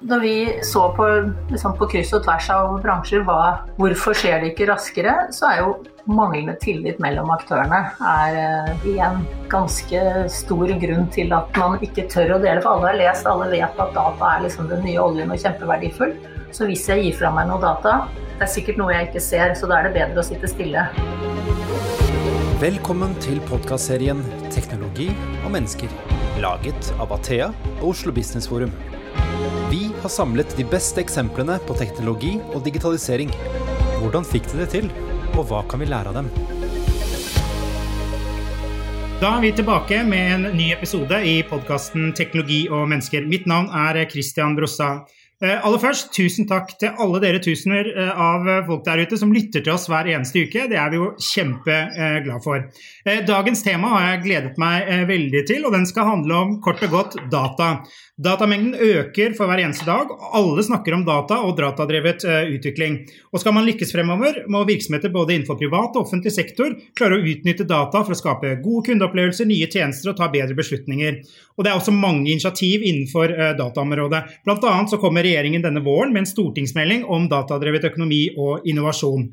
Når vi så på, liksom på kryss og tvers av bransjer hva, hvorfor skjer det ikke raskere, så er jo manglende tillit mellom aktørene er en ganske stor grunn til at man ikke tør å dele. For alle har lest, alle vet at data er liksom den nye oljen og kjempeverdifull. Så hvis jeg gir fra meg noe data, det er sikkert noe jeg ikke ser, så da er det bedre å sitte stille. Velkommen til podkastserien 'Teknologi og mennesker', laget av Athea og Oslo Business Forum. Vi har samlet de beste eksemplene på teknologi og digitalisering. Hvordan fikk de det til, og hva kan vi lære av dem? Da er vi tilbake med en ny episode i podkasten 'Teknologi og mennesker'. Mitt navn er Christian Brossa. Eh, aller først, tusen takk til alle dere tusener eh, av folk der ute som lytter til oss hver eneste uke. Det er vi jo kjempeglad for. Eh, dagens tema har jeg gledet meg veldig til, og den skal handle om kort og godt data. Datamengden øker for hver eneste dag. Alle snakker om data og datadrevet utvikling. Og skal man lykkes fremover, må virksomheter både innenfor privat og offentlig sektor klare å utnytte data for å skape gode kundeopplevelser, nye tjenester og ta bedre beslutninger. Og det er også mange initiativ innenfor dataområdet. Blant annet så kommer regjeringen denne våren med en stortingsmelding om datadrevet økonomi og innovasjon.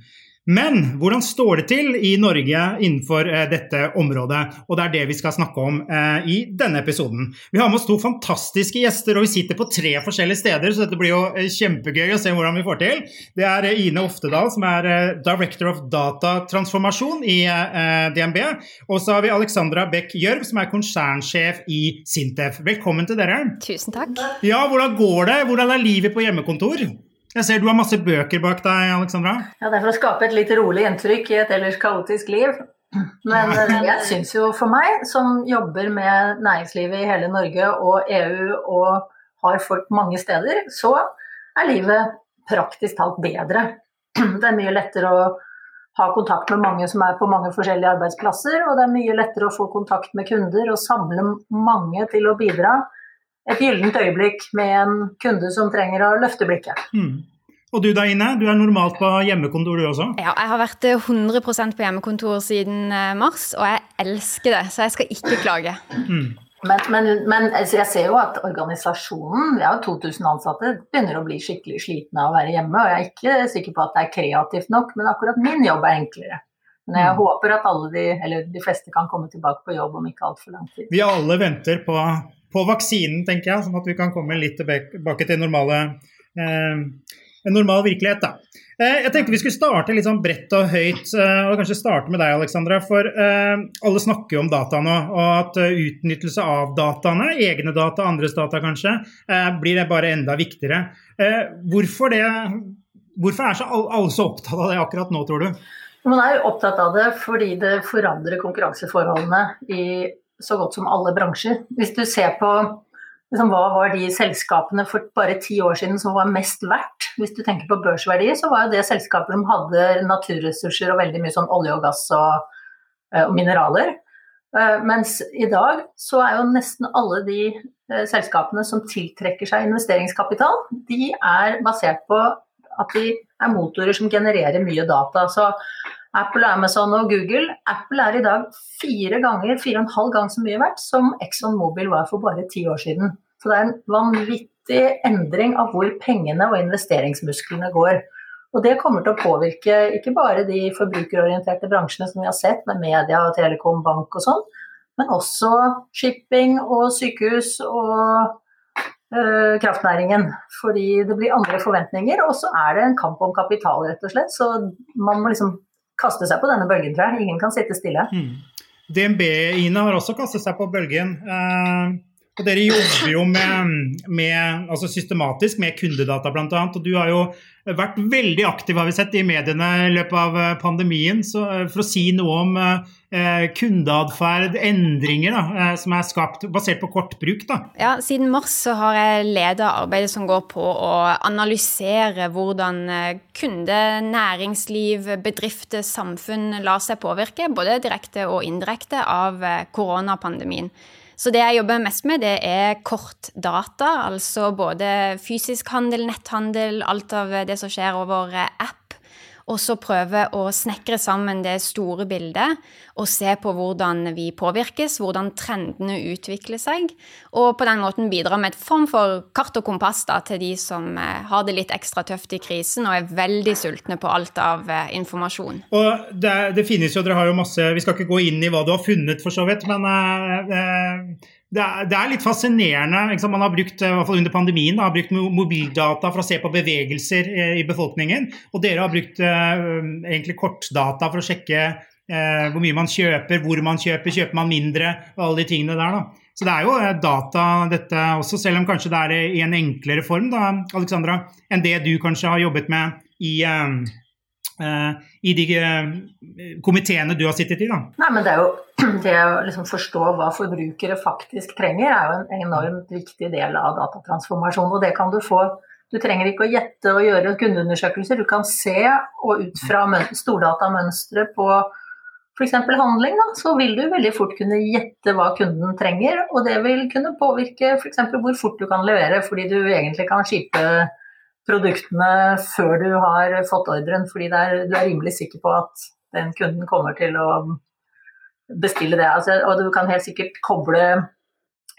Men hvordan står det til i Norge innenfor eh, dette området? Og det er det vi skal snakke om eh, i denne episoden. Vi har med oss to fantastiske gjester, og vi sitter på tre forskjellige steder, så dette blir jo eh, kjempegøy å se hvordan vi får til. Det er Ine Oftedal, som er Director of Data Transformasjon i DNB. Og så har vi Alexandra Beck Gjørv, som er konsernsjef i Sintef. Velkommen til dere. Tusen takk. Ja, hvordan går det? Hvordan er livet på hjemmekontor? Jeg ser du har masse bøker bak deg, Alexandra. Ja, Det er for å skape et litt rolig inntrykk i et ellers kaotisk liv. Men eh, jeg syns jo for meg, som jobber med næringslivet i hele Norge og EU og har folk mange steder, så er livet praktisk talt bedre. Det er mye lettere å ha kontakt med mange som er på mange forskjellige arbeidsplasser, og det er mye lettere å få kontakt med kunder og samle mange til å bidra et gyllent øyeblikk med en kunde som trenger å løfte blikket. Mm. Og du da, Ine? Du er normalt på hjemmekontor, du også? Ja, jeg har vært 100% på hjemmekontor siden eh, mars, og jeg elsker det, så jeg skal ikke klage. Mm. Men, men, men altså, jeg ser jo at organisasjonen, vi har 2000 ansatte, begynner å bli skikkelig slitne av å være hjemme. Og jeg er ikke sikker på at det er kreativt nok, men akkurat min jobb er enklere. Men jeg mm. håper at alle de, eller de fleste kan komme tilbake på jobb om ikke altfor lang tid. Vi alle venter på på vaksinen, tenker jeg, sånn at vi kan komme litt tilbake til normale, eh, en normal virkelighet. da. Eh, jeg tenkte vi skulle starte litt sånn bredt og høyt, eh, og kanskje starte med deg, Alexandra. For eh, alle snakker jo om data nå, og at uh, utnyttelse av dataene, egne data, andres data kanskje, eh, blir det bare enda viktigere. Eh, hvorfor, det, hvorfor er så alle så opptatt av det akkurat nå, tror du? Man er jo opptatt av det fordi det forandrer konkurranseforholdene i så godt som alle bransjer. Hvis du ser på liksom, hva var de selskapene for bare ti år siden som var mest verdt, hvis du tenker på børsverdi, så var jo det selskaper som hadde naturressurser og veldig mye sånn olje og gass og, eh, og mineraler. Uh, mens i dag så er jo nesten alle de uh, selskapene som tiltrekker seg investeringskapital, de er basert på at de er motorer som genererer mye data. Så Apple, Amazon og Google. Apple er i dag fire ganger, fire og en halv gang så mye verdt som Exxon Mobil var for bare ti år siden. Så det er en vanvittig endring av hvor pengene og investeringsmusklene går. Og det kommer til å påvirke ikke bare de forbrukerorienterte bransjene som vi har sett, med media, telekom, bank og sånn, men også shipping og sykehus og øh, kraftnæringen. Fordi det blir andre forventninger, og så er det en kamp om kapital, rett og slett. Så man må liksom kaste seg på denne bølgen, tror jeg. Ingen kan sitte stille. Mm. DNB, Ine, har også kastet seg på bølgen. Eh, og dere jobber jo med, med altså systematisk med kundedata bl.a. Og du har jo vært veldig aktiv har vi sett i mediene i løpet av eh, pandemien. Så eh, for å si noe om eh, kundeatferd, endringer da, eh, som er skapt basert på kortbruk. Da. Ja, Siden mars så har jeg leda arbeidet som går på å analysere hvordan kunde, næringsliv, bedrifter, samfunn lar seg påvirke, både direkte og indirekte, av koronapandemien. Så det jeg jobber mest med, det er kort data, altså både fysisk handel, netthandel, alt av det som skjer over app. Og så prøve å snekre sammen det store bildet og se på hvordan vi påvirkes, hvordan trendene utvikler seg, og på den måten bidra med et form for kart og kompass da, til de som eh, har det litt ekstra tøft i krisen og er veldig sultne på alt av eh, informasjon. Og det, det, finnes jo, dere har jo masse, Vi skal ikke gå inn i hva du har funnet, for så vidt, men uh, det er, det er, litt fascinerende. Man har brukt i hvert fall under pandemien, har brukt mobildata for å se på bevegelser i befolkningen. Og dere har brukt egentlig kortdata for å sjekke eh, hvor mye man kjøper, hvor man kjøper, kjøper man mindre og alle de tingene der. da. Så det er jo eh, data dette også, selv om kanskje det er i en enklere form da, Alexandra, enn det du kanskje har jobbet med i, uh, i de uh, komiteene du har sittet i. da. Nei, men Det jo det å liksom forstå hva forbrukere faktisk trenger, er jo en enormt viktig del av datatransformasjon. Og det kan du få du trenger ikke å gjette og gjøre kundeundersøkelser. Du kan se og ut fra stordatamønstre på f.eks. handling, da, så vil du veldig fort kunne gjette hva kunden trenger. Og det vil kunne påvirke f.eks. hvor fort du kan levere, fordi du egentlig kan skipe produktene før du har fått ordren, fordi er, du er rimelig sikker på at den kunden kommer til å bestille det. Altså, og du kan helt sikkert koble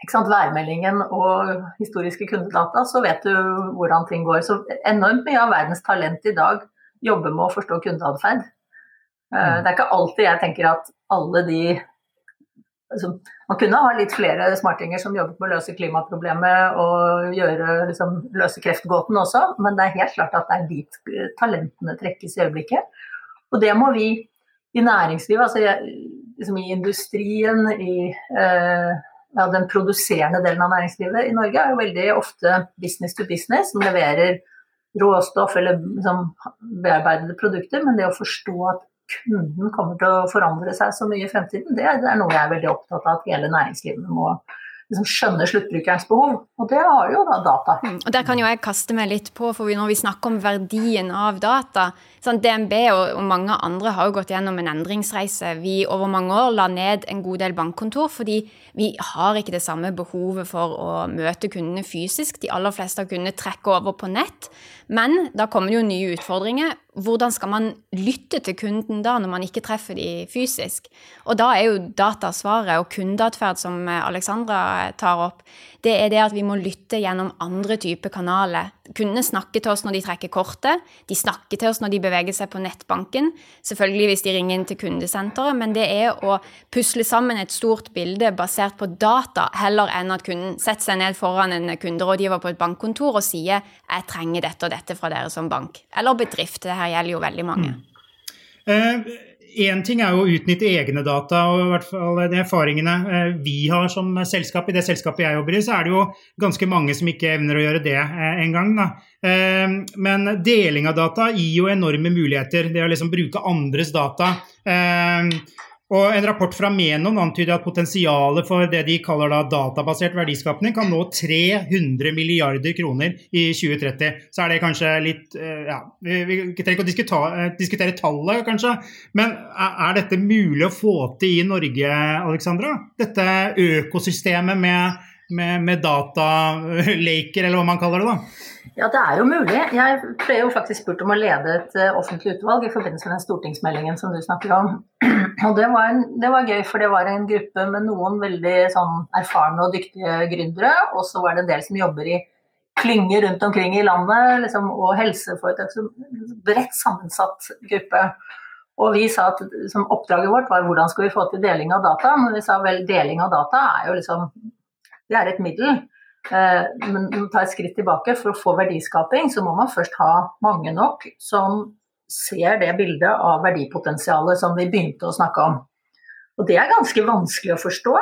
sant, værmeldingen og historiske kundedata, så vet du hvordan ting går. Så enormt mye av verdens talent i dag jobber med å forstå kundeatferd. Eh, mm. Det er ikke alltid jeg tenker at alle de altså, Man kunne ha litt flere smartinger som jobbet med å løse klimaproblemet og gjøre, liksom, løse kreftgåten også, men det er helt klart at det er dit talentene trekkes i øyeblikket. Og det må vi i næringslivet, altså liksom i industrien, i eh, ja, den produserende delen av næringslivet i Norge, er jo veldig ofte business to business, som leverer råstoff eller liksom, bearbeidede produkter. Men det å forstå at kunden kommer til å forandre seg så mye i fremtiden, det, er noe jeg er veldig opptatt av at hele næringslivet må liksom skjønne sluttbrukerens behov. Og det har jo da data. Mm, og Der kan jo jeg kaste meg litt på, for når vi snakker om verdien av data sånn DNB og, mange andre har jo gått gjennom en endringsreise. Vi over mange år la ned en god del bankkontor fordi vi har ikke det samme behovet for å møte kundene fysisk. De aller fleste av kundene trekker over på nett. Men da kommer det jo nye utfordringer. Hvordan skal man lytte til kunden da, når man ikke treffer de fysisk? Og da er jo datasvaret og kundeatferd, som Alexandra tar opp, det er det at vi må lytte gjennom andre typer kanaler. Kundene snakker til oss når de trekker kortet, de snakker til oss når de beveger seg på nettbanken, selvfølgelig hvis de ringer inn til kundesenteret, men det er å pusle sammen et stort bilde basert på data, heller enn at kunden setter seg ned foran en kunderådgiver på et bankkontor og sier 'jeg trenger dette og dette fra dere som bank'. Eller bedrift, det her gjelder jo veldig mange. Mm. Uh, Én ting er jo å utnytte egne data, og i hvert fall de erfaringene eh, vi har som selskap. I det selskapet jeg jobber i, så er det jo ganske mange som ikke evner å gjøre det eh, engang. Eh, men deling av data gir jo enorme muligheter. Det å liksom bruke andres data. Og En rapport fra Menon antyder at potensialet for det de kaller da databasert verdiskapning kan nå 300 milliarder kroner i 2030. Så er det kanskje litt eh, ja, Vi, trenger ikke å diskutere, eh, diskutere tallet, kanskje. Men er dette mulig å få til i Norge, Alexandra? Dette økosystemet med, med, med datalaker, eller hva man kaller det? da? Ja, det er jo mulig. Jeg ble jo faktisk spurt om å lede et eh, offentlig utvalg i forbindelse med den stortingsmeldingen som du snakker om. Og det var, en, det var gøy, for det var en gruppe med noen veldig sånn erfarne og dyktige gründere, og så var det en del som jobber i klynger rundt omkring i landet, liksom, og helseforetak. Bredt sammensatt gruppe. Og vi sa at liksom, oppdraget vårt var hvordan skal vi få til deling av data. Men vi sa vel deling av data er jo liksom Det er et middel. Eh, man tar et skritt tilbake. For å få verdiskaping så må man først ha mange nok som ser det bildet av verdipotensialet som vi begynte å snakke om. Og det er ganske vanskelig å forstå.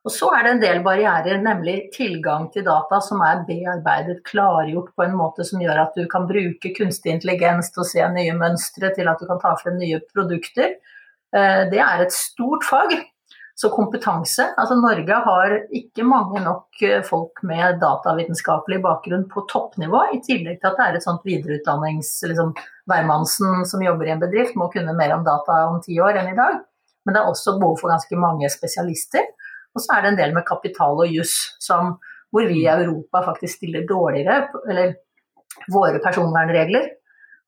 Og så er det en del barrierer, nemlig tilgang til data som er bearbeidet, klargjort på en måte som gjør at du kan bruke kunstig intelligens til å se nye mønstre, til at du kan ta frem nye produkter. Eh, det er et stort fag. Så kompetanse Altså Norge har ikke mange nok eh, folk med datavitenskapelig bakgrunn på toppnivå, i tillegg til at det er et sånt videreutdannings... Liksom, Hvermannsen som jobber i en bedrift må kunne mer om data om ti år enn i dag. Men det er også behov for ganske mange spesialister. Og så er det en del med kapital og juss, hvor vi i Europa faktisk stiller dårligere, eller våre personvernregler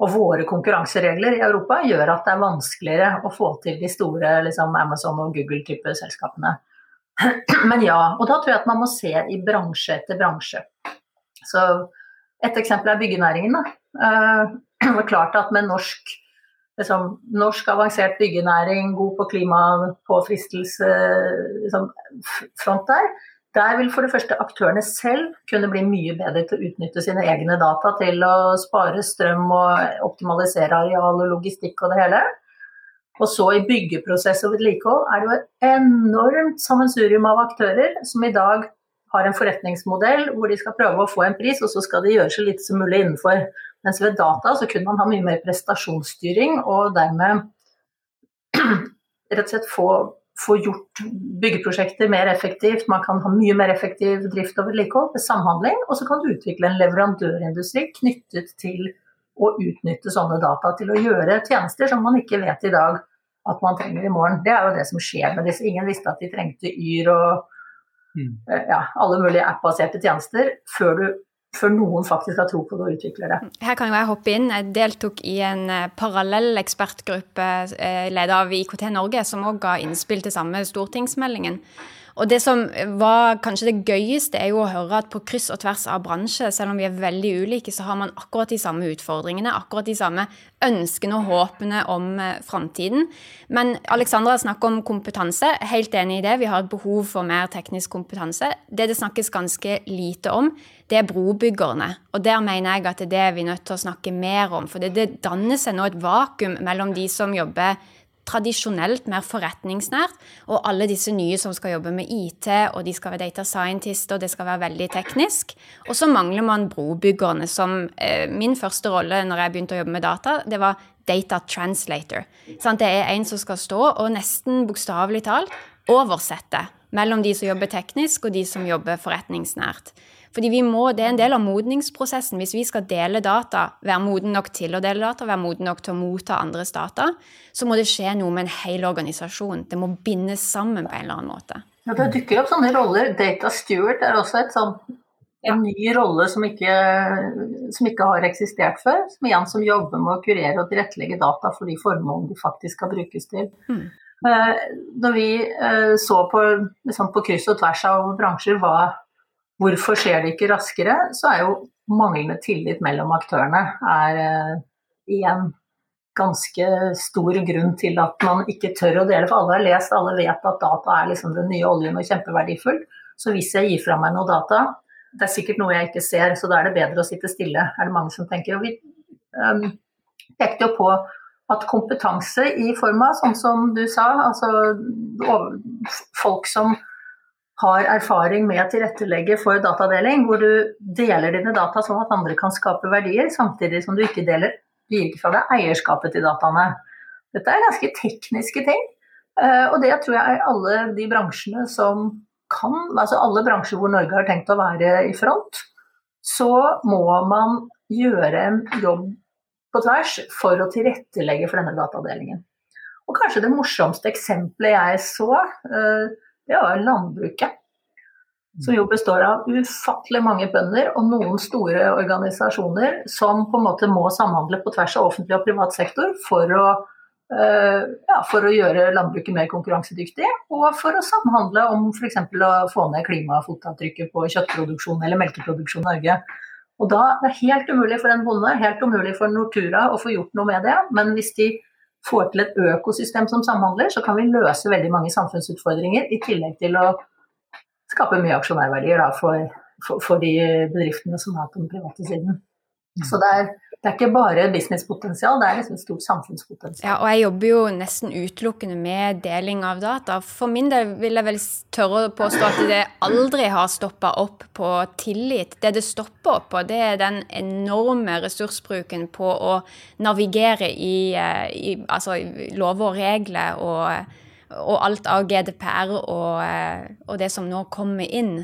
og våre konkurranseregler i Europa gjør at det er vanskeligere å få til de store liksom Amazon og Google-type selskapene. Men ja, og da tror jeg at man må se i bransje etter bransje. Så et eksempel er byggenæringen. Da. Det var klart at med norsk, liksom, norsk avansert byggenæring, god på klimapåfristelse liksom, front der, der vil for det første aktørene selv kunne bli mye bedre til å utnytte sine egne data til å spare strøm og optimalisere areal og logistikk og det hele. Og så i byggeprosess og vedlikehold er det jo et enormt sammensurium av aktører som i dag har en forretningsmodell hvor de skal prøve å få en pris, og så skal de gjøre så lite som mulig innenfor. Mens ved data så kunne man ha mye mer prestasjonsstyring og dermed rett og slett få få gjort byggeprosjekter mer effektivt. Man kan ha mye mer effektiv drift og vedlikehold ved samhandling. Og så kan du utvikle en leverandørindustri knyttet til å utnytte sånne data til å gjøre tjenester som man ikke vet i dag at man trenger i morgen. Det er jo det som skjer med disse. Ingen visste at de trengte Yr og mm. eh, ja, alle mulige app-baserte tjenester før du før noen faktisk har tro på det og utvikler det. Her kan jo jeg hoppe inn. Jeg deltok i en eh, parallell ekspertgruppe eh, ledet av IKT Norge, som òg ga innspill til samme stortingsmeldingen. Og det som var kanskje det gøyeste, er jo å høre at på kryss og tvers av bransje, selv om vi er veldig ulike, så har man akkurat de samme utfordringene, akkurat de samme ønskene og håpene om eh, framtiden. Men Alexandra snakker om kompetanse. Helt enig i det. Vi har et behov for mer teknisk kompetanse. Det det snakkes ganske lite om, det er brobyggerne. Og der mener jeg at det er det vi er nødt til å snakke mer om. For det, det danner seg nå et vakuum mellom de som jobber tradisjonelt mer forretningsnært, og alle disse nye som skal jobbe med IT, og de skal være data scientist, og det skal være veldig teknisk. Og så mangler man brobyggerne, som eh, Min første rolle når jeg begynte å jobbe med data, det var data translator. Sant? det er en som skal stå og nesten bokstavelig talt oversette mellom de som jobber teknisk, og de som jobber forretningsnært. Fordi vi må, Det er en del av modningsprosessen. Hvis vi skal dele data, være moden nok til å dele data, være moden nok til å motta andres data, så må det skje noe med en hel organisasjon. Det må bindes sammen på en eller annen måte. Ja, Det dukker opp sånne roller. Data steward er også et sånn, en ny rolle som ikke, som ikke, har eksistert før. Som igjen som jobber med å kurere og tilrettelegge data for de formålene de faktisk skal brukes til. Mm. Når vi eh, så på, liksom på kryss og tvers av bransjer hva Hvorfor skjer det ikke raskere? Så er jo manglende tillit mellom aktørene er uh, igjen ganske stor grunn til at man ikke tør å dele. For alle har lest, alle vet at data er liksom den nye oljen og kjempeverdifull. Så hvis jeg gir fra meg noe data, det er sikkert noe jeg ikke ser, så da er det bedre å sitte stille, er det mange som tenker. Og vi um, pekte jo på at kompetanse i form av, sånn som du sa, altså folk som har erfaring med å tilrettelegge for datadeling, hvor du deler dine data sånn at andre kan skape verdier, samtidig som du ikke deler du fra deg eierskapet til dataene. Dette er ganske tekniske ting, eh, og det tror jeg er alle de bransjene som kan, altså alle bransjer hvor Norge har tenkt å være i front, så må man gjøre en jobb på tvers for å tilrettelegge for denne datadelingen. Og kanskje det morsomste eksempelet jeg så, eh, det var landbruket. Som jo består av ufattelig mange bønder og noen store organisasjoner som på en måte må samhandle på tvers av offentlig og privat sektor for å, uh, ja, for å gjøre landbruket mer konkurransedyktig, og for å samhandle om f.eks. å få ned klimafotavtrykket på kjøttproduksjon eller melkeproduksjon i Norge. Og da er det helt umulig for en bonde, helt umulig for Nortura å få gjort noe med det. Men hvis de får til et økosystem som samhandler, så kan vi løse veldig mange samfunnsutfordringer, i tillegg til å skape mye aksjonærverdier da, for, for, for, de bedriftene som er på den private siden. Mm. Så det er, det er, ikke bare businesspotensial, det er liksom et stort samfunnspotensial. Ja, og jeg jobber jo nesten utelukkende med deling av data. For min del vil jeg vel tørre å påstå at det aldri har stoppa opp på tillit. Det det stopper opp på, det er den enorme ressursbruken på å navigere i, eh, i altså, lover og regler og, og, alt av GDPR og, eh, og det som nå kommer inn.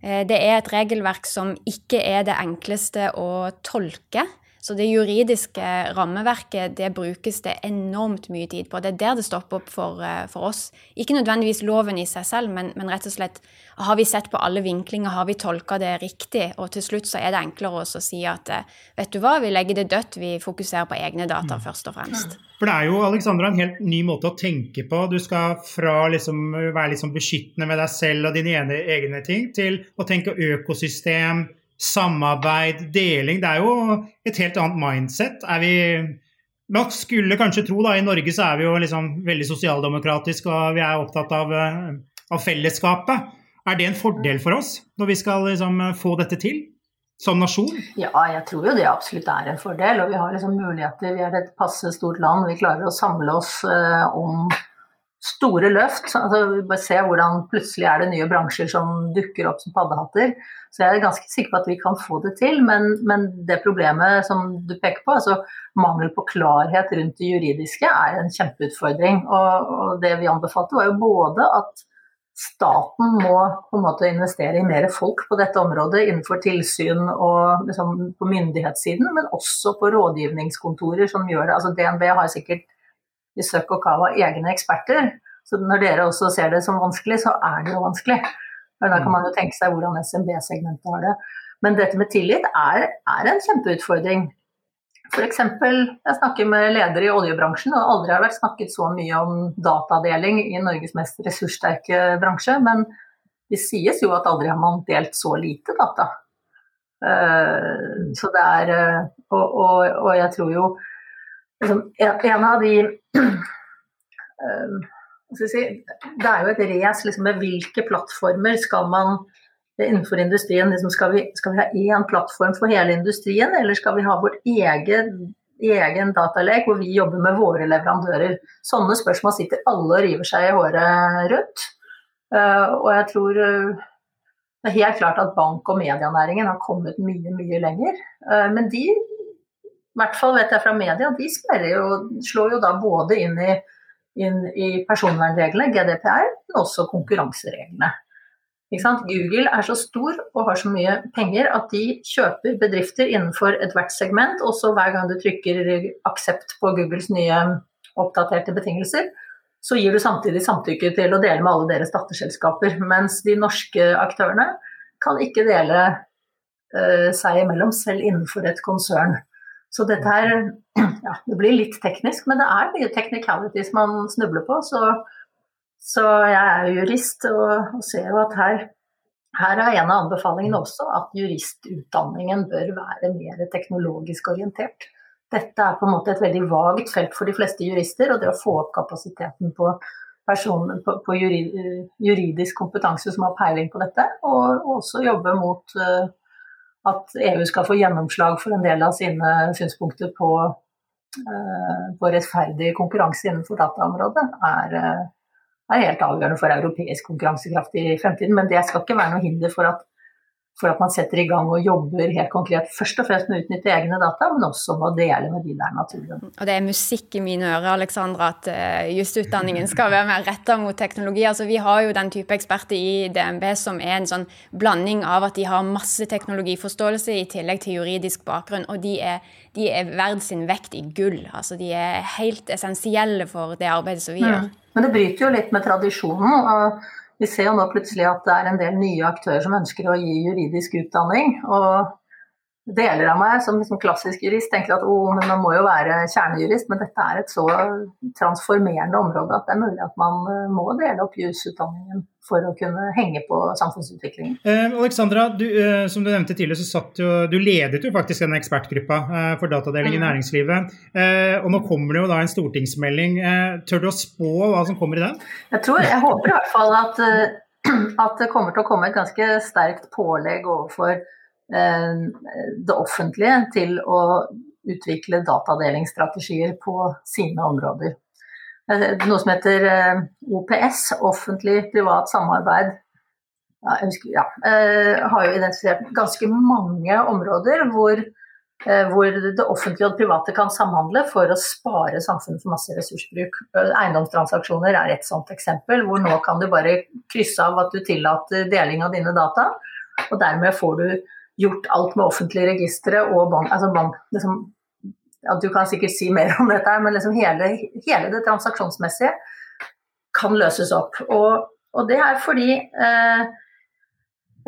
Eh, det er et regelverk som ikke er det enkleste å tolke. Så det juridiske rammeverket det brukes det enormt mye tid på. Det er der det stopper opp for, eh, for oss. Ikke nødvendigvis loven i seg selv, men, men, rett og slett har vi sett på alle vinklinger, har vi tolka det riktig? Og til slutt så er det enklere å si at eh, vet du hva, vi legger det dødt, vi fokuserer på egne data mm. først og fremst. For det er jo Alexandra, en helt ny måte å tenke på. Du skal fra liksom være liksom beskyttende med deg selv og dine egne ting, til å tenke økosystem, samarbeid, deling. Det er jo et helt annet mindset. Er vi man skulle kanskje tro da, I Norge så er vi jo liksom veldig sosialdemokratiske og vi er opptatt av, eh, av, fellesskapet. Er det en fordel for oss når vi skal liksom få dette til som nasjon? Ja, jeg tror jo det absolutt er en fordel. Og vi har liksom muligheter. Vi er et passe stort land. Vi klarer å samle oss eh, om store løft. Altså, vi bare se hvordan plutselig er det nye bransjer som dukker opp som paddehatter. Så jeg er ganske sikker på at vi kan få det til. Men, men det problemet som du peker på, altså mangel på klarhet rundt det juridiske, er en kjempeutfordring. Og, og det vi anbefalte var jo både at staten må på en måte investere i mer folk på dette området innenfor tilsyn og liksom på myndighetssiden, men også på rådgivningskontorer som gjør det. Altså DNB har sikkert i søk og Kava av egne eksperter. Så når dere også ser det som vanskelig, så er det jo vanskelig. Da kan man jo tenke seg hvordan SMB-segmentet har det. Men dette med tillit er, er en kjempeutfordring. F.eks. jeg snakker med ledere i oljebransjen, og aldri har det vært snakket så mye om datadeling i Norges mest ressurssterke bransje. Men det sies jo at aldri har man delt så lite data. Uh, så det er uh, og, og, og, jeg tror jo liksom, En av de uh, Det er jo et race liksom, med hvilke plattformer skal man innenfor industrien. Liksom, skal, vi, skal, vi, ha én plattform for hele industrien, eller skal vi ha vår egen, egen datalek hvor vi jobber med våre leverandører? Sånne spørsmål sitter alle og river seg i håret rundt. Uh, og jeg tror uh, det er helt klart at bank- og medienæringen har kommet mye, mye lenger. Uh, men de, i hvert fall vet jeg fra media, de jo, slår jo da både inn i inn i personvernreglene, GDPR, men også konkurransereglene. Google er så stor og har så mye penger at de kjøper bedrifter innenfor ethvert segment. Også hver gang du trykker aksept på Googles nye oppdaterte betingelser, så gir du samtidig samtykke til å dele med alle deres datterselskaper. Mens de norske aktørene kan ikke dele uh, seg imellom, selv innenfor et konsern. Så dette her ja, Det blir litt teknisk, men det er mye technicalities man snubler på. Så, så jeg er jurist og, og, ser jo at her, her er en av anbefalingene også at juristutdanningen bør være mer teknologisk orientert. Dette er på en måte et veldig vagt felt for de fleste jurister, og det å få opp kapasiteten på, personen, på, på juridisk kompetanse som har peiling på dette, og, og også jobbe mot uh, at EU skal få gjennomslag for en del av sine synspunkter på, uh, på rettferdig konkurranse innenfor dataområdet, er, uh, er, helt avgjørende for europeisk konkurransekraft i fremtiden. Men det skal ikke være noe hinder for at for at man setter i gang og jobber helt konkret først og fremst med å utnytte egne data, men også med å dele med de der naturen. Og det er musikk i mine ører Alexandra, at uh, jusutdanningen skal være mer retta mot teknologi. Altså, vi har jo den type eksperter i DNB som er en sånn blanding av at de har masse teknologiforståelse i tillegg til juridisk bakgrunn, og de er, de er verd sin vekt i gull. Altså, de er helt essensielle for det arbeidet som vi mm. gjør. Men det bryter jo litt med tradisjonen. og vi ser jo nå plutselig at det er en del nye aktører som ønsker å gi juridisk utdanning. og Deler av meg som liksom klassisk jurist tenker at oh, men man må jo være kjernejurist, men dette er et så transformerende område at det er mulig at man eh, må dele opp jusutdanningen for å kunne henge på samfunnsutviklingen. Eh, Alexandra, du, eh, som du nevnte tidligere, så satt jo, du ledet jo faktisk denne ekspertgruppa eh, for datadeling i mm. næringslivet. Eh, og nå kommer det jo da en stortingsmelding. Eh, tør du å spå hva som kommer i den? Jeg tror, jeg håper i hvert fall at, eh, at det kommer til å komme et ganske sterkt pålegg overfor det offentlige til å utvikle datadelingsstrategier på sine områder. Eh, noe som heter eh, OPS, offentlig-privat samarbeid. Ja, husker, ja, eh, har jo identifisert ganske mange områder hvor, hvor, det offentlige og det private kan samhandle for å spare samfunnet for masse ressursbruk. Eiendomstransaksjoner er et sånt eksempel, hvor nå kan du bare krysse av at du tillater deling av dine data, og dermed får du gjort alt med offentlige registre og bank, altså bank, liksom ja, Du kan sikkert si mer om dette, men liksom hele, hele det transaksjonsmessige kan løses opp. Og, og det er fordi eh,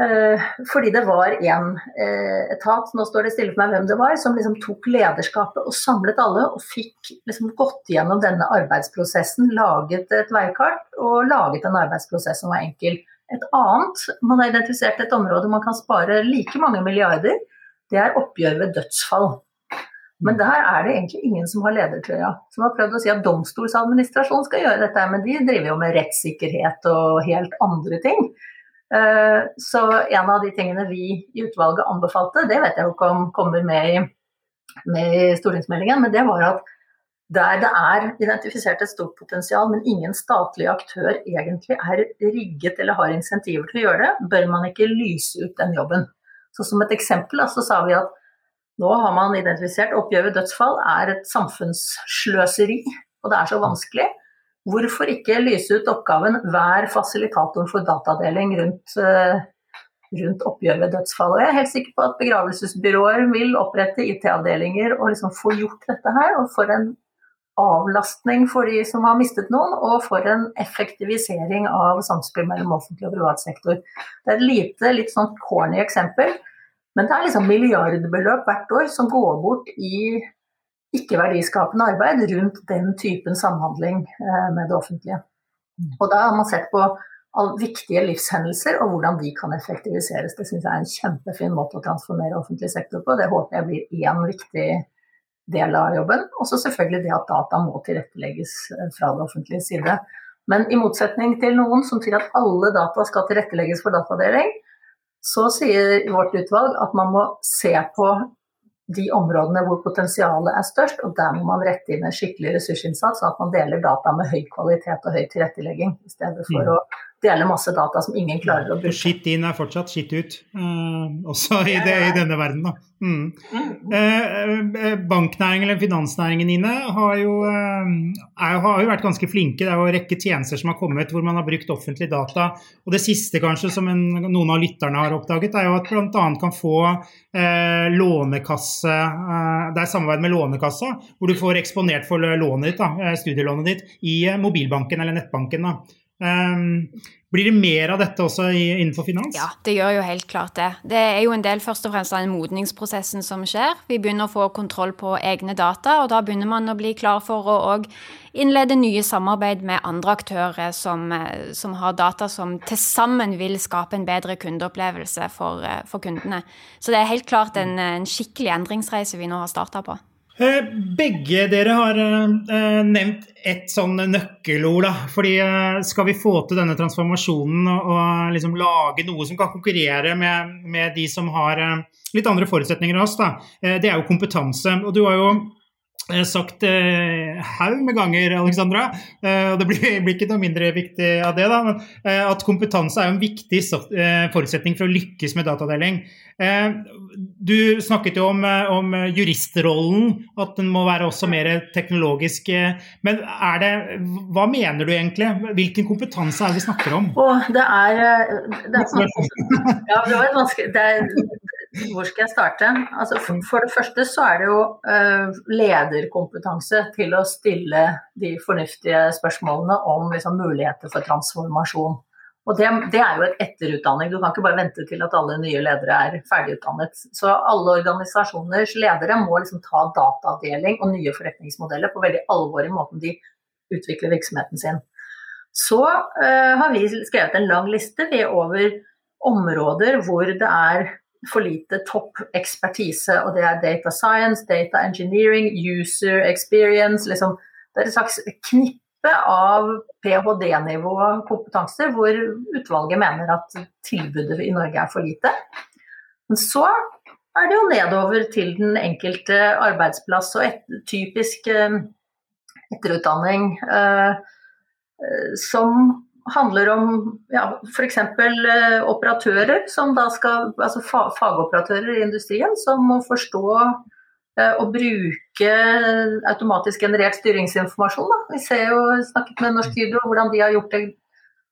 eh, fordi det var én eh, etat, nå står det stille for meg hvem det var, som liksom tok lederskapet og samlet alle og fikk liksom gått gjennom denne arbeidsprosessen, laget et veikart og laget en arbeidsprosess som var enkel. Et annet, man har identifisert et område man kan spare like mange milliarder, det er oppgjør ved dødsfall. Men der er det egentlig ingen som har ledertrøya. Som har prøvd å si at domstolsadministrasjonen skal gjøre dette, men de driver jo med rettssikkerhet og helt andre ting. Eh, så en av de tingene vi i utvalget anbefalte, det vet jeg jo ikke om kommer med i, med i stortingsmeldingen, men det var at der det er identifisert et stort potensial, men ingen statlig aktør egentlig er rigget eller har insentiver til å gjøre det, bør man ikke lyse ut den jobben. Så Som et eksempel så sa vi at nå har man identifisert oppgjør ved dødsfall er et samfunnssløseri, og det er så vanskelig. Hvorfor ikke lyse ut oppgaven hver fasilitator for datadeling rundt, eh, rundt oppgjør ved dødsfall? Jeg er helt sikker på at begravelsesbyråer vil opprette IT-avdelinger og liksom få gjort dette her. Og for en avlastning for de som har mistet noen, og for en effektivisering av samspill mellom offentlig og privat sektor. Det er et lite, litt sånn corny eksempel, men det er liksom milliardbeløp hvert år som går bort i ikke-verdiskapende arbeid rundt den typen samhandling eh, med det offentlige. Og da har man sett på viktige livshendelser og hvordan de kan effektiviseres. Det syns jeg er en kjempefin måte å transformere offentlig sektor på. Det håper jeg blir én viktig del av jobben. Og så selvfølgelig det at data må tilrettelegges eh, fra det offentlige side. Men i motsetning til noen som sier at alle data skal tilrettelegges for datadeling, så sier vårt utvalg at man må se på de områdene hvor potensialet er størst, og der må man rette inn en skikkelig ressursinnsats, sånn at man deler data med høy kvalitet og høy tilrettelegging, i stedet for mm. å dele masse data som ingen klarer å bruke. Skitt inn er fortsatt skitt ut, uh, også i, det, i, denne verden. Da. Mm. Uh, banknæringen eller finansnæringen inne har jo, er, har jo, vært ganske flinke. Det er jo en rekke tjenester som har kommet hvor man har brukt offentlig data. Og det siste kanskje som en, noen av lytterne har oppdaget, er jo at bl.a. kan få uh, lånekasse Det er samarbeid med Lånekassa, hvor du får eksponert for lånet ditt, da, studielånet ditt i mobilbanken eller nettbanken. da. Um, blir det mer av dette også innenfor finans? Ja, det gjør jo helt klart det. Det er jo en del først og fremst av den modningsprosessen som skjer. Vi begynner å få kontroll på egne data, og da begynner man å bli klar for å òg innlede nye samarbeid med andre aktører som, eh, som har data som til sammen vil skape en bedre kundeopplevelse for, eh, for kundene. Så det er helt klart en, en skikkelig endringsreise vi nå har starta på. Eh, begge dere har uh, nevnt et sånn nøkkelord. da, fordi Skal vi få til denne transformasjonen og, liksom lage noe som kan konkurrere med, med de som har litt andre forutsetninger enn oss, da, det er jo kompetanse. og du har jo sagt eh, haug med ganger, Alexandra, eh, og det blir, blir, ikke noe mindre viktig av det, da, men eh, at kompetanse er en viktig eh, forutsetning for å lykkes med datadeling. Eh, du snakket jo om, eh, om, juristrollen, at den må være også mer teknologisk. Men er det, hva mener du egentlig? Hvilken kompetanse er det vi snakker om? Oh, det er, det er, ja, det er, hvor skal jeg starte? Altså, for det første så er det jo uh, lederkompetanse til å stille de fornuftige spørsmålene om liksom, muligheter for transformasjon. Og det, det, er jo et etterutdanning. Du kan ikke bare vente til at alle nye ledere er ferdigutdannet. Så alle organisasjoners ledere må liksom ta dataavdeling og nye forretningsmodeller på veldig alvor i måten de utvikler virksomheten sin. Så uh, har vi skrevet en lang liste over områder hvor det er for lite topp ekspertise, og det er data science, data engineering, user experience liksom, Det er et slags knippe av ph.d.-nivå kompetanse hvor utvalget mener at tilbudet i Norge er for lite. Men så er det jo nedover til den enkelte arbeidsplass og et, typisk eh, etterutdanning eh, eh som handler om ja, f.eks. Eh, operatører, som da skal, altså fagoperatører i industrien, som må forstå eh, og bruke automatisk generert styringsinformasjon. Da. Vi ser jo, snakket med Norsk Hydro hvordan de har gjort et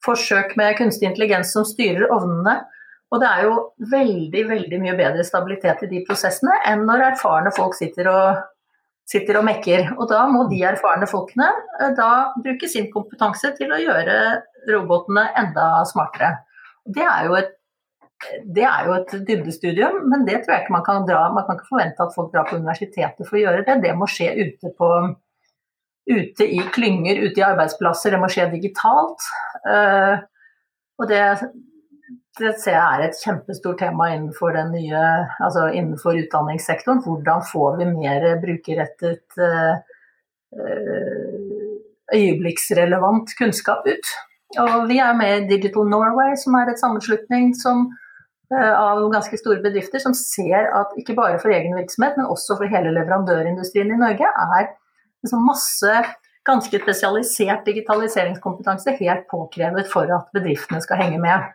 forsøk med kunstig intelligens som styrer ovnene. Og det er jo veldig veldig mye bedre stabilitet i de prosessene enn når erfarne folk sitter og sitter og mekker. Og da må de erfarne folkene da bruke sin kompetanse til å gjøre robotene enda smartere. Det er jo et er jo et dybdestudium, men det tror jeg ikke man kan dra. Man kan ikke forvente at folk drar på universitetet for å gjøre det. Det må skje ute, på, ute i klynger, ute i arbeidsplasser. Det må skje digitalt. Uh, og det, det, ser jeg er et kjempestort tema innenfor, nye, altså innenfor utdanningssektoren. Hvordan får vi mer brukerrettet, uh, øyeblikksrelevant kunnskap ut? Og vi er med i Digital Norway, som er et sammenslutning som Eh, av ganske store bedrifter som ser at ikke bare for egen virksomhet, men også for hele leverandørindustrien i Norge, er liksom masse ganske spesialisert digitaliseringskompetanse helt påkrevet for at bedriftene skal henge med.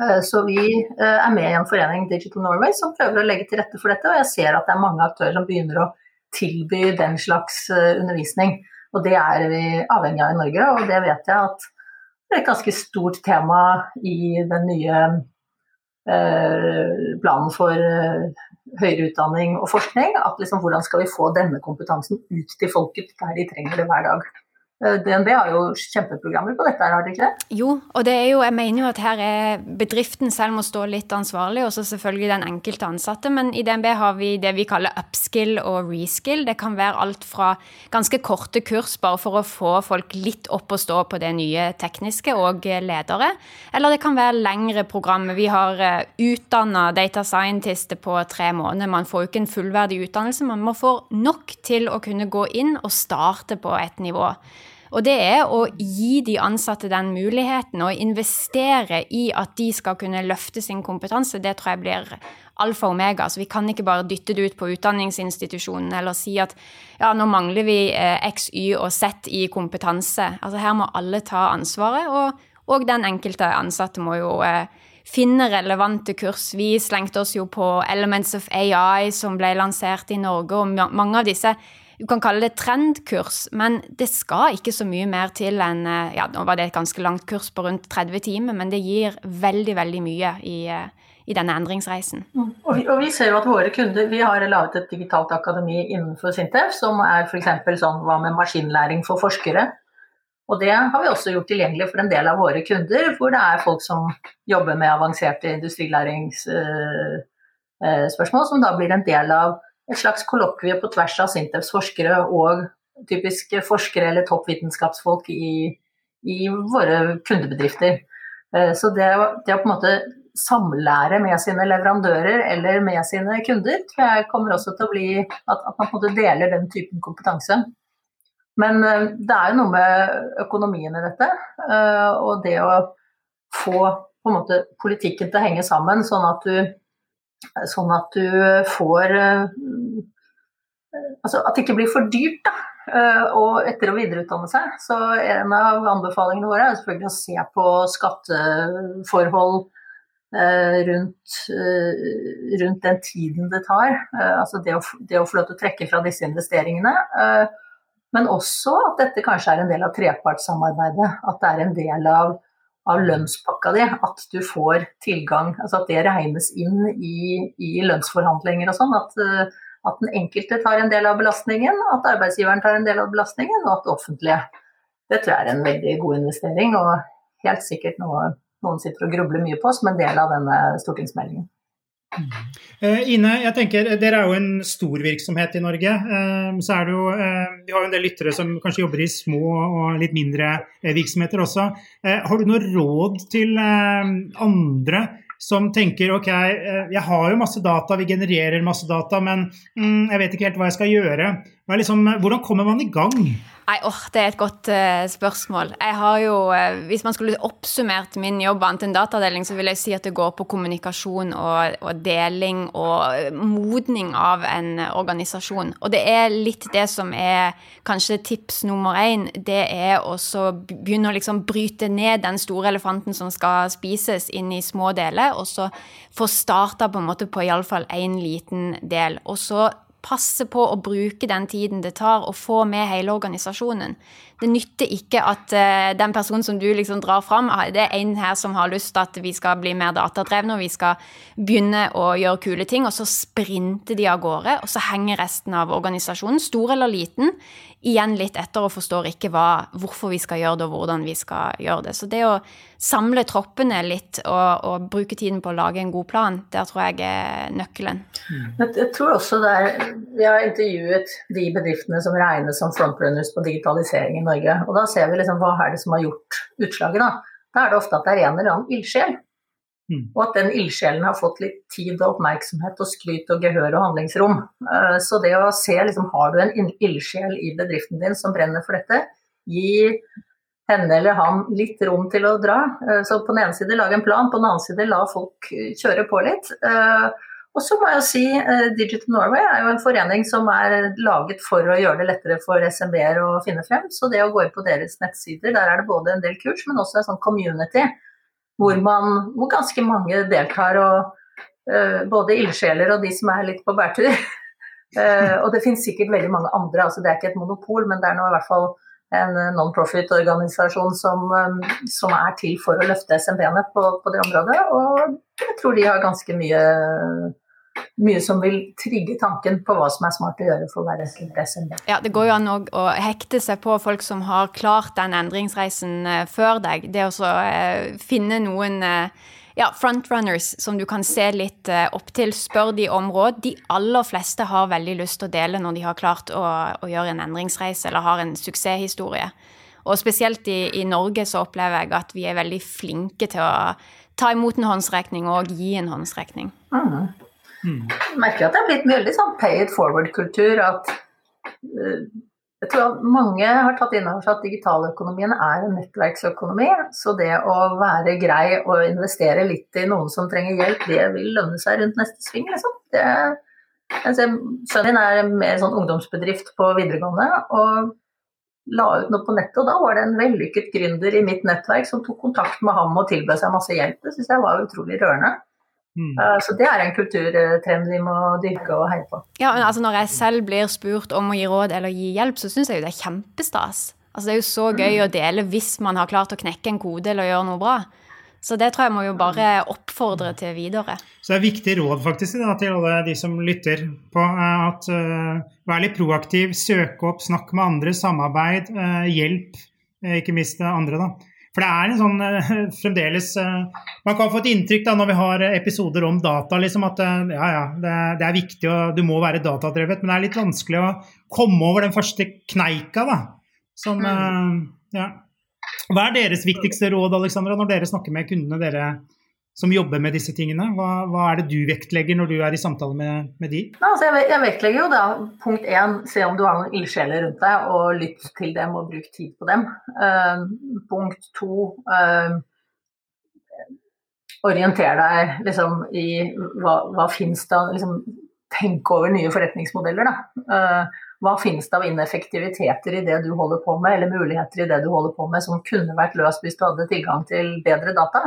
Eh, så vi eh, er med i en forening, Digital Norway, som prøver å legge til rette for dette. Og jeg ser at det er mange aktører som begynner å tilby den slags undervisning. Og det er vi avhengig av i Norge, og det vet jeg at det er et ganske stort tema i den nye Eh, planen for eh, høyere utdanning og forskning. At liksom, hvordan skal vi få denne kompetansen ut til folket der de trenger det hver dag. Eh, DNB har jo kjempeprogrammer på dette, har de ikke det? Jo, og det er jo, jeg mener jo at her er bedriften selv må stå litt ansvarlig, og så selvfølgelig den enkelte ansatte. Men i DNB har vi det vi kaller upskill og reskill. Det kan være alt fra ganske korte kurs bare for å få folk litt opp og stå på det nye tekniske, og ledere. Eller det kan være lengre programmer. Vi har eh, utdanna data scientister på tre måneder. Man får jo ikke en fullverdig utdannelse, man får nok til å kunne gå inn og starte på et nivå. Og det er å gi de ansatte den muligheten, og investere i at de skal kunne løfte sin kompetanse. Det tror jeg blir alfa og omega. Så vi kan ikke bare dytte det ut på utdanningsinstitusjonen eller si at ja, nå mangler vi eh, X, Y og Z i kompetanse. Altså her må alle ta ansvaret, og, og den enkelte ansatte må jo eh, finne relevante kurs. Vi slengte oss jo på Elements of AI, som ble lansert i Norge, og mange av disse du kan kalle det trendkurs, men det skal ikke så mye mer til enn eh, ja, Nå var det et ganske langt kurs på rundt 30 timer, men det gir veldig, veldig mye i, eh, i denne endringsreisen. Mm. Og vi, og vi, ser jo at våre kunder Vi har laget et digitalt akademi innenfor Sintef som er f.eks. sånn hva med maskinlæring for forskere. Og det har vi også gjort tilgjengelig for en del av våre kunder, hvor det er folk som jobber med avanserte industrilæringsspørsmål, uh, uh, som da blir en del av et slags kollokvie på tvers av Sintefs forskere og typiske forskere eller toppvitenskapsfolk i, i våre kundebedrifter. Eh, så det, det, å på en måte samlære med sine leverandører eller med sine kunder, tror jeg kommer også til å bli at, at man på en måte deler den typen kompetanse. Men eh, det er jo noe med økonomien i dette, eh, og det å få på en måte politikken til å henge sammen, sånn at du Sånn at du får eh, Altså at det ikke blir for dyrt da, og eh, etter- å videreutdanne seg. Så en av anbefalingene våre er selvfølgelig å se på skatteforhold eh, rundt, rundt den tiden det tar. Altså det å, det å få lov til å trekke fra disse investeringene. Men også at dette kanskje er en del av trepartssamarbeidet. At det er en del av av lønnspakka di, at du får tilgang, altså at det regnes inn i, i lønnsforhandlinger og sånn. At, eh, at, den enkelte tar en del av belastningen, at arbeidsgiveren tar en del av belastningen, og at det offentlige. Det tror jeg er en veldig god investering, og helt sikkert noe noen sitter og grubler mye på som en del av denne stortingsmeldingen. Uh, Ine, jeg tenker, dere er jo en stor virksomhet i Norge. Uh, så er det jo, Vi har jo en del lyttere som kanskje jobber i små og litt mindre virksomheter også. har du noe råd til andre som tenker ok, jeg har jo masse data, vi genererer masse data, men mm, jeg vet ikke helt hva jeg skal gjøre. Liksom, hvordan kommer man i gang? Nei, oh, Det er et godt uh, spørsmål. Jeg har jo, uh, Hvis man skulle oppsummert min jobb annet enn datadeling, så vil jeg si at det går på kommunikasjon og, og deling og eh, modning av en organisasjon. Og det er litt det som er kanskje tips nummer én. Det er å begynne å liksom bryte ned den store elefanten som skal spises, inn i små deler, og så få starta på en måte på iallfall én liten del. Og så passe på å bruke den tiden det tar å få med hele organisasjonen. Det nytter ikke at uh, den personen som du liksom drar fram, ah, det er en her som har lyst til at vi skal bli mer datadrevne og vi skal begynne å gjøre kule ting, og så sprinter de av gårde, og så henger resten av organisasjonen, stor eller liten, igjen litt etter og forstår ikke hva, hvorfor vi skal gjøre det og hvordan vi skal gjøre det. Så det å samle troppene litt og, og bruke tiden på å lage en god plan, der tror jeg er nøkkelen. Jeg tror også det er, Vi har intervjuet de bedriftene som regnes som frontrunners på digitalisering i Norge Norge. Og da ser vi liksom hva er det som har gjort utslaget. Da Da er det ofte at det er en eller annen ildsjel. Mm. Og at den ildsjelen har fått litt tid og oppmerksomhet og skryt og gehør og handlingsrom. Eh, så det å se liksom, har du en ildsjel i bedriften din som brenner for dette, gi henne eller han litt rom til å dra. Eh, så på den ene side lage en plan, på den annen side la folk kjøre på litt. Eh, og så må jeg si Digital Norway er jo en forening som er laget for å gjøre det lettere for SMB-er å finne frem. Så det å gå inn på deres nettsider, der er det både en del kurs, men også en sånn community hvor, man, hvor ganske mange deltar. og uh, Både ildsjeler og de som er litt på bærtur. uh, og det finnes sikkert veldig mange andre, altså det er ikke et monopol, men det er nå i hvert fall en non-profit-organisasjon som, som, er til for å løfte SMB-ene på, på, det området. Og jeg tror de har ganske mye mye som vil trigge tanken på hva som er smart å gjøre for hver enkelt SMB. Ja, Det går jo an å hekte seg på folk som har klart den endringsreisen eh, før deg. Det å eh, finne noen eh, ja, frontrunners som du kan se litt opp til, spør de om råd. De aller fleste har veldig lyst til å dele når de har klart å, å gjøre en endringsreise eller har en suksesshistorie. Og spesielt i, i, Norge så opplever jeg at vi er veldig flinke til å ta imot en håndsrekning og gi en håndsrekning. Mm. Mm. Jeg merker at det er blitt en veldig sånn pay it forward-kultur. at uh, jeg tror at mange har tatt inn over seg at digitaløkonomien er en nettverksøkonomi. Så det å være grei og investere litt i noen som trenger hjelp, det vil lønne seg rundt neste sving. Liksom. Det, sønnen min er mer sånn ungdomsbedrift på videregående og la ut noe på nettet. Og da var det en vellykket gründer i mitt nettverk som tok kontakt med ham og tilbød seg masse hjelp. Det syns jeg var utrolig rørende. Mm. Eh, så det er en kulturtrend vi må dyrke og heie på. Ja, men altså Når jeg selv blir spurt om å gi råd eller gi hjelp, så syns jeg jo det er kjempestas. Altså Det er jo så gøy mm. å dele hvis man har klart å knekke en kode eller gjøre noe bra. Så det tror jeg må jo bare oppfordre til videre. Så det er viktig råd faktisk da, til alle de som lytter på at uh, vær litt proaktiv, søk opp, snakk med andre, samarbeid, uh, hjelp uh, ikke minst andre. da. For det er en sånn uh, fremdeles uh, Man kan få et inntrykk da når vi har episoder om data, liksom at ja, ja, det, det, er viktig og du må være datadrevet, men det er litt vanskelig å komme over den første kneika, da. Som mm. Ja. Hva er deres viktigste råd, Alexandra, når dere snakker med kundene dere som jobber med disse tingene? Hva, hva, er det du vektlegger når du er i samtale med, med de? Ja, altså jeg, jeg, vektlegger jo da punkt én, se om du har noen ildsjeler rundt deg, og lytt til dem og bruk tid på dem. Uh, punkt to, uh, orienter deg liksom i hva, hva fins det liksom, Tenk over nye forretningsmodeller, da. Uh, hva finnes det av ineffektiviteter i det du holder på med, eller muligheter i det du holder på med som kunne vært løst hvis du hadde tilgang til bedre data?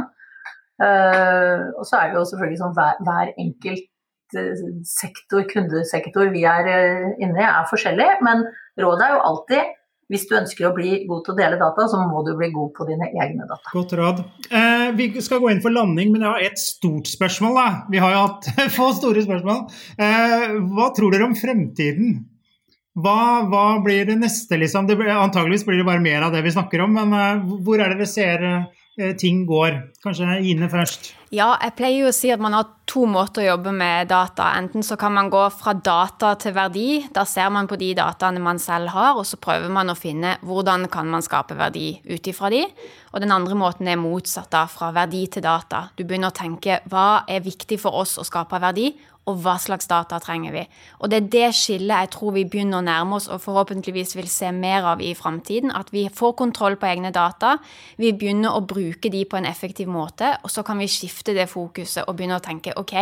Uh, og så er det jo selvfølgelig sånn hver, hver enkelt uh, sektor, kundesektor vi er uh, inne i, er forskjellig. Men rådet er jo alltid hvis du ønsker å bli god til å dele data, så må du bli god på dine egne data. Godt råd. Eh, vi skal gå inn for landing, men jeg har et stort spørsmål. Da. Vi har jo hatt få store spørsmål. Eh, hva tror dere om fremtiden? Hva, hva blir det neste, liksom? Det antageligvis blir det bare mer av det vi snakker om, men eh, hvor er det dere ser Eh, ting går. Kanskje Ine først? Ja, jeg pleier jo å si at man har to måter å jobbe med data. Enten så kan man gå fra data til verdi. Da ser man på de dataene man selv har, og så prøver man å finne hvordan kan man skape verdi ut ifra de. Og den andre måten er motsatt, da, fra verdi til data. Du begynner å tenke hva er viktig for oss å skape verdi, og hva slags data trenger vi. Og det er det skillet jeg tror vi begynner å nærme oss og forhåpentligvis vil se mer av i framtiden. At vi får kontroll på egne data, vi begynner å bruke de på en effektiv måte, og så kan vi skifte det fokuset og begynne å tenke ok,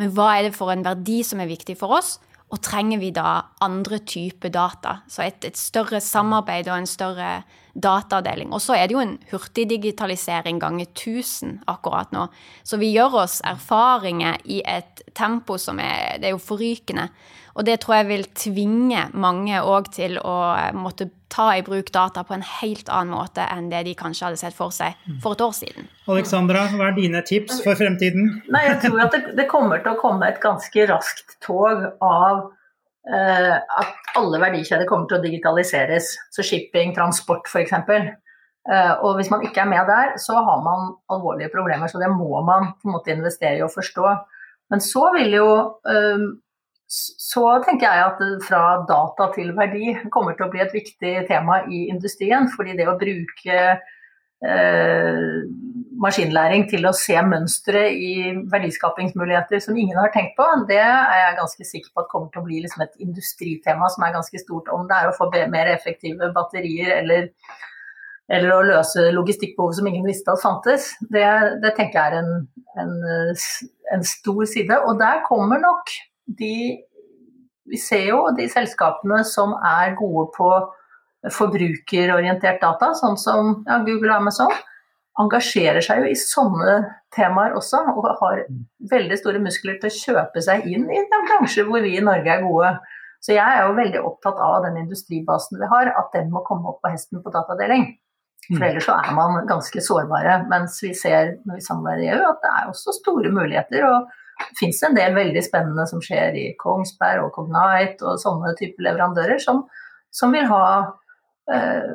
men hva er det for en verdi som er viktig for oss? Og trenger vi da andre typer data? Så et, et større samarbeid og en større datadeling. Og så er det jo en hurtigdigitalisering ganger 1000 akkurat nå. Så vi gjør oss erfaringer i et tempo som er, det er jo forrykende. Og det tror jeg vil tvinge mange òg til å måtte ta i bruk data på en helt annen måte enn det de kanskje hadde sett for seg for et år siden. Alexandra, hva er dine tips for fremtiden? Nei, jeg tror at det, det kommer til å komme et ganske raskt tog av at alle verdikjeder kommer til å digitaliseres. Så shipping, transport f.eks. Eh, og hvis man ikke er med der, så har man alvorlige problemer. Så det må man på en måte investere i og forstå. Men så vil jo eh, så tenker jeg at fra data til verdi kommer til å bli et viktig tema i industrien. Fordi det å bruke eh, maskinlæring til å se mønstre i verdiskapingsmuligheter som ingen har tenkt på, det er jeg ganske sikker på at kommer til å bli liksom et industritema som er ganske stort. Om det er å få mer effektive batterier eller, eller å løse logistikkbehov som ingen visste at fantes, det, det tenker jeg er en, en, en stor side. Og der kommer nok de Vi ser jo de selskapene som er gode på forbrukerorientert data, sånn som ja, Google og Amazon, engasjerer seg jo i sånne temaer også, og har veldig store muskler til å kjøpe seg inn i en bransje hvor vi i Norge er gode. Så jeg er jo veldig opptatt av den industribasen vi har, at den må komme opp på hesten på datadeling. For mm. ellers så er man ganske sårbare. Mens vi ser når vi samarbeider i EU at det er også store muligheter. og det fins en del veldig spennende som skjer i Kongsberg og Cognite og sånne typer leverandører som, som vil ha eh,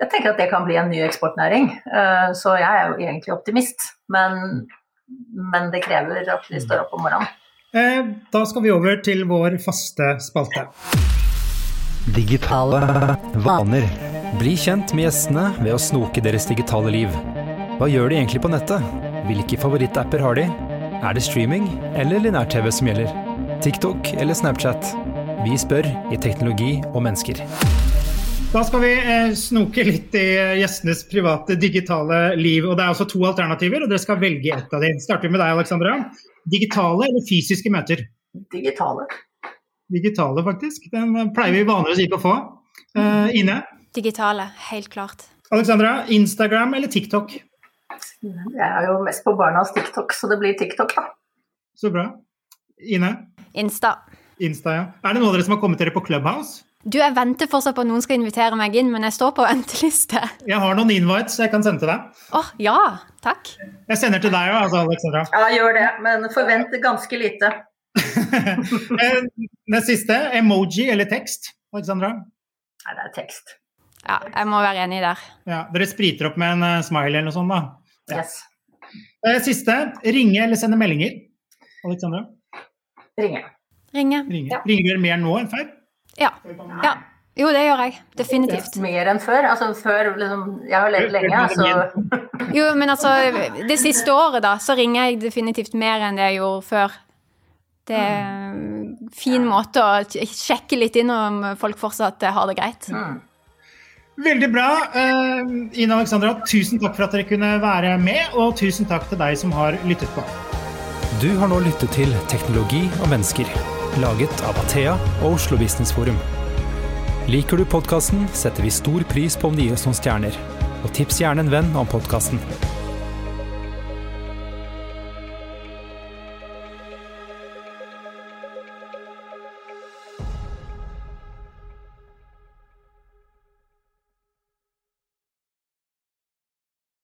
Jeg tenker at det kan bli en ny eksportnæring. Eh, så jeg er jo egentlig optimist. Men, men det krever at vi står opp om morgenen. Eh, da skal vi over til vår faste spalte. Digitale vaner. Bli kjent med gjestene ved å snoke deres digitale liv. Hva gjør de egentlig på nettet? Hvilke favorittapper har de? Er det streaming eller linær-TV som gjelder? TikTok eller Snapchat? Vi spør i Teknologi og mennesker. Da skal vi eh, snoke litt i eh, gjestenes private digitale liv. og Det er også to alternativer, og dere skal velge ett av dem. Starter med deg, Alexandra. Digitale eller fysiske møter? Digitale. Digitale, faktisk. Den pleier vi vanligvis ikke å få. Uh, Ine? Digitale, helt klart. Alexandra, Instagram eller TikTok? Jeg er jo mest på barnas TikTok, så det blir TikTok, da. Så bra. Ine? Insta. Insta, ja. Er det noen av dere som har kommet dere på Clubhouse? Du, Jeg venter fortsatt på at noen skal invitere meg inn, men jeg står på venteliste. Jeg har noen invites jeg kan sende til deg. Åh, oh, ja, takk. Jeg sender til deg òg, altså, Alexandra. Ja, gjør det, men forvent ganske lite. Eh, det siste, emoji eller tekst, Alexandra? Nei, det er tekst. Ja, jeg må være enig der. Ja, Dere spriter opp med en uh, smiley eller noe sånt, da? Yes. Det siste. Ringe eller sende meldinger? Alexandra? Ringe. Ringe. Ringe. Ja. Ringer dere mer nå enn før? Ja. ja. Jo, det gjør jeg. Definitivt. Mer enn før? Altså før liksom Jeg har levd lenge, så Jo, men altså Det siste året, da, så ringer jeg definitivt mer enn det jeg gjorde før. Det er en fin måte å sjekke litt inn om folk fortsatt har det greit. Mm. Veldig bra. Uh, Ine Alexandra, tusen takk for at dere kunne være med, og tusen takk til deg som har lyttet på. Du har nå lyttet til Teknologi og mennesker, laget av Athea og Oslo Business Forum. Liker du podkasten, setter vi stor pris på om du gir oss noen stjerner. Og tips gjerne en venn om podkasten.